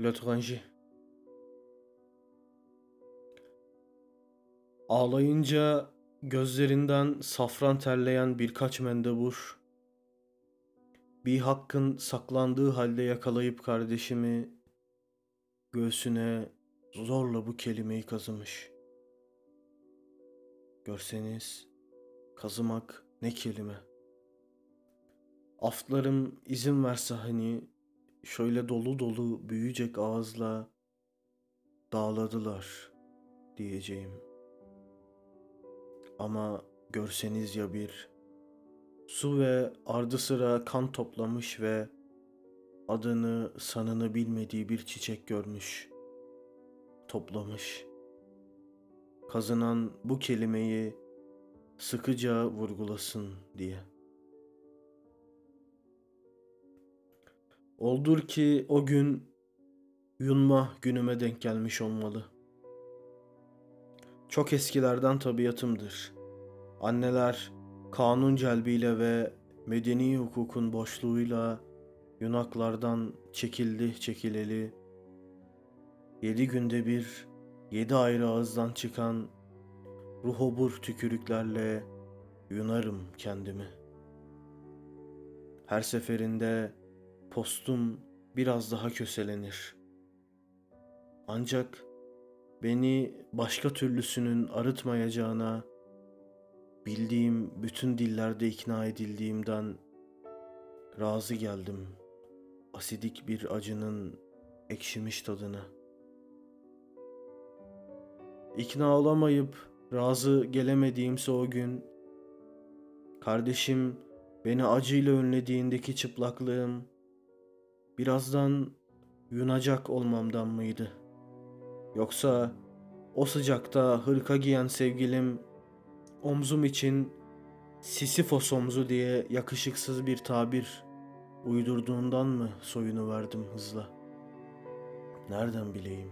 L'étranger. Ağlayınca gözlerinden safran terleyen birkaç mendebur, bir hakkın saklandığı halde yakalayıp kardeşimi göğsüne zorla bu kelimeyi kazımış. Görseniz kazımak ne kelime. Aftlarım izin verse hani şöyle dolu dolu büyüyecek ağızla dağladılar diyeceğim. Ama görseniz ya bir su ve ardı sıra kan toplamış ve adını sanını bilmediği bir çiçek görmüş, toplamış. Kazınan bu kelimeyi sıkıca vurgulasın diye.'' Oldur ki o gün yunma günüme denk gelmiş olmalı. Çok eskilerden tabiatımdır. Anneler kanun celbiyle ve medeni hukukun boşluğuyla yunaklardan çekildi çekileli. Yedi günde bir, yedi ayrı ağızdan çıkan ruhobur tükürüklerle yunarım kendimi. Her seferinde postum biraz daha köselenir. Ancak beni başka türlüsünün arıtmayacağına bildiğim bütün dillerde ikna edildiğimden razı geldim. Asidik bir acının ekşimiş tadına. İkna olamayıp razı gelemediğimse o gün kardeşim beni acıyla önlediğindeki çıplaklığım birazdan yunacak olmamdan mıydı? Yoksa o sıcakta hırka giyen sevgilim omzum için Sisifos omzu diye yakışıksız bir tabir uydurduğundan mı soyunu verdim hızla? Nereden bileyim?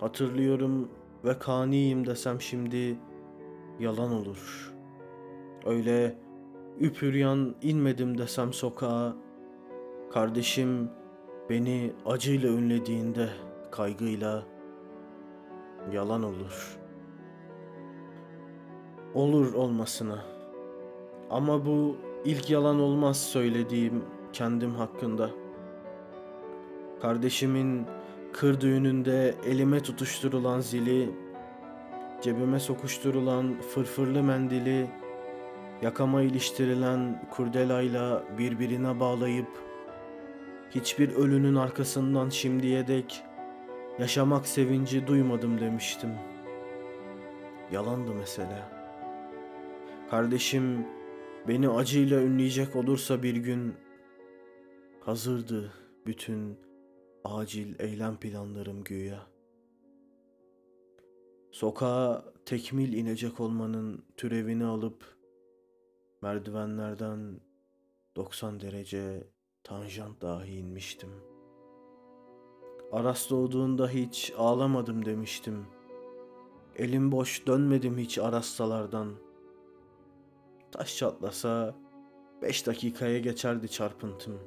Hatırlıyorum ve kaniyim desem şimdi yalan olur. Öyle üpüryan inmedim desem sokağa Kardeşim beni acıyla ünlediğinde kaygıyla yalan olur. Olur olmasına. Ama bu ilk yalan olmaz söylediğim kendim hakkında. Kardeşimin kır düğününde elime tutuşturulan zili, cebime sokuşturulan fırfırlı mendili, yakama iliştirilen kurdelayla birbirine bağlayıp Hiçbir ölünün arkasından şimdiye dek yaşamak sevinci duymadım demiştim. Yalandı mesela. Kardeşim beni acıyla ünleyecek olursa bir gün hazırdı bütün acil eylem planlarım güya. Sokağa tekmil inecek olmanın türevini alıp merdivenlerden 90 derece tanjant dahi inmiştim. Aras doğduğunda hiç ağlamadım demiştim. Elim boş dönmedim hiç arastalardan. Taş çatlasa beş dakikaya geçerdi çarpıntım.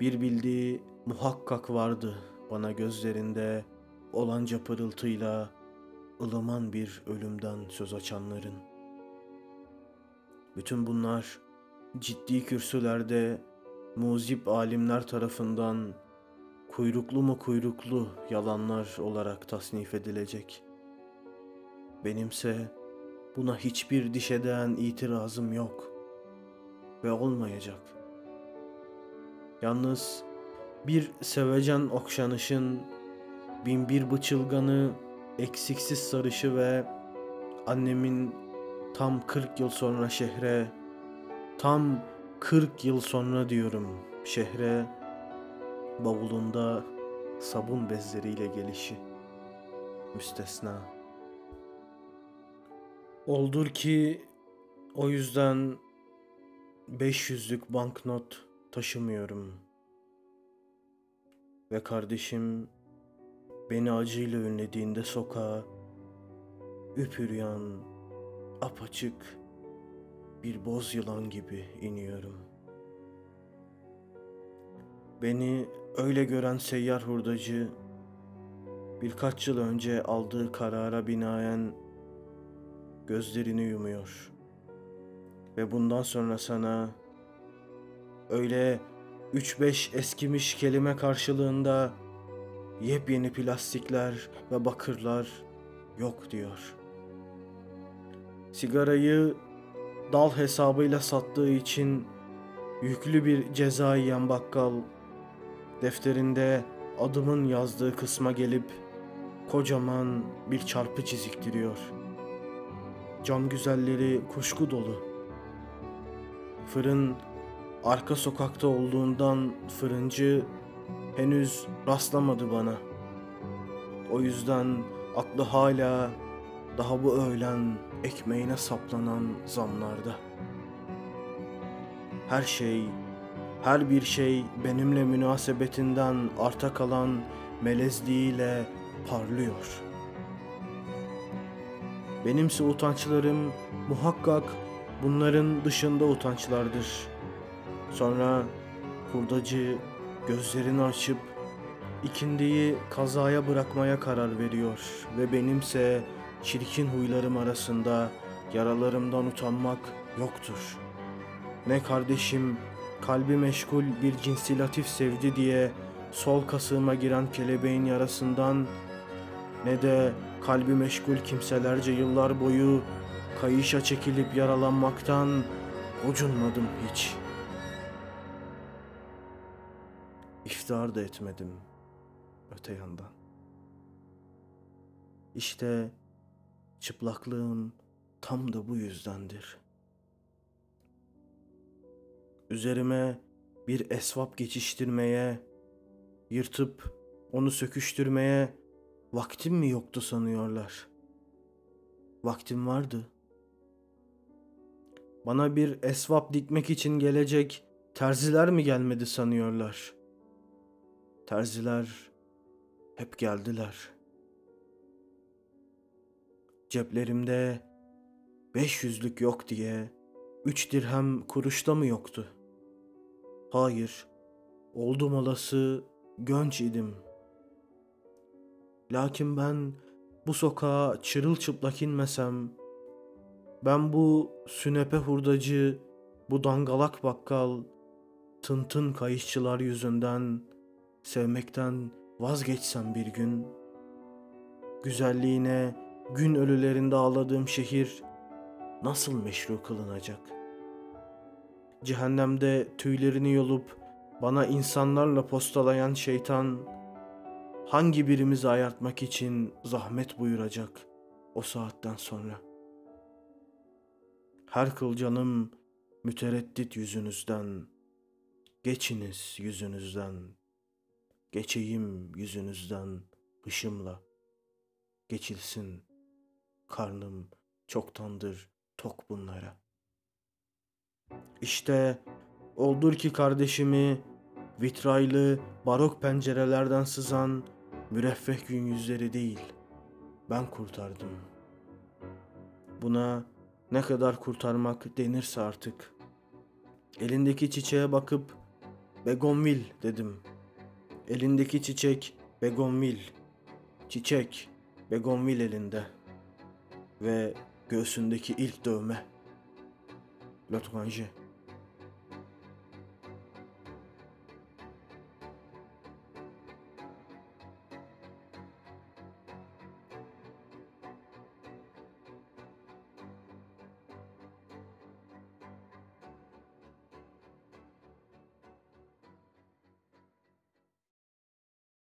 Bir bildiği muhakkak vardı bana gözlerinde olanca pırıltıyla ılıman bir ölümden söz açanların. Bütün bunlar ciddi kürsülerde muzip alimler tarafından kuyruklu mu kuyruklu yalanlar olarak tasnif edilecek. Benimse buna hiçbir diş eden itirazım yok ve olmayacak. Yalnız bir sevecen okşanışın bin bir bıçılganı eksiksiz sarışı ve annemin tam 40 yıl sonra şehre tam 40 yıl sonra diyorum şehre bavulunda sabun bezleriyle gelişi müstesna. Oldur ki o yüzden 500'lük banknot taşımıyorum. Ve kardeşim beni acıyla ünlediğinde sokağa üpüryan, apaçık bir boz yılan gibi iniyorum. Beni öyle gören seyyar hurdacı birkaç yıl önce aldığı karara binaen gözlerini yumuyor. Ve bundan sonra sana öyle 3-5 eskimiş kelime karşılığında yepyeni plastikler ve bakırlar yok diyor. Sigarayı dal hesabıyla sattığı için yüklü bir ceza yiyen bakkal defterinde adımın yazdığı kısma gelip kocaman bir çarpı çiziktiriyor. Cam güzelleri kuşku dolu. Fırın arka sokakta olduğundan fırıncı henüz rastlamadı bana. O yüzden aklı hala daha bu öğlen ekmeğine saplanan zamlarda. Her şey, her bir şey benimle münasebetinden arta kalan melezliğiyle parlıyor. Benimse utançlarım muhakkak bunların dışında utançlardır. Sonra hurdacı gözlerini açıp ikindiyi kazaya bırakmaya karar veriyor ve benimse çirkin huylarım arasında yaralarımdan utanmak yoktur. Ne kardeşim kalbi meşgul bir cinsi latif sevdi diye sol kasığıma giren kelebeğin yarasından ne de kalbi meşgul kimselerce yıllar boyu kayışa çekilip yaralanmaktan gocunmadım hiç. İftihar da etmedim öte yandan. İşte çıplaklığım tam da bu yüzdendir. Üzerime bir esvap geçiştirmeye, yırtıp onu söküştürmeye vaktim mi yoktu sanıyorlar. Vaktim vardı. Bana bir esvap dikmek için gelecek terziler mi gelmedi sanıyorlar. Terziler hep geldiler. Ceplerimde beş yüzlük yok diye üç dirhem kuruşta mı yoktu? Hayır, oldum olası gönç idim. Lakin ben bu sokağa çırılçıplak inmesem, ben bu sünepe hurdacı, bu dangalak bakkal, tıntın kayışçılar yüzünden sevmekten vazgeçsem bir gün, güzelliğine gün ölülerinde ağladığım şehir nasıl meşru kılınacak? Cehennemde tüylerini yolup bana insanlarla postalayan şeytan hangi birimizi ayartmak için zahmet buyuracak o saatten sonra? Her kıl canım mütereddit yüzünüzden, geçiniz yüzünüzden, geçeyim yüzünüzden hışımla, geçilsin karnım çoktandır tok bunlara. İşte oldur ki kardeşimi vitraylı barok pencerelerden sızan müreffeh gün yüzleri değil ben kurtardım. Buna ne kadar kurtarmak denirse artık. Elindeki çiçeğe bakıp begonvil dedim. Elindeki çiçek begonvil. Çiçek begonvil elinde. Ve göğsündeki ilk dövme. L'Étranger.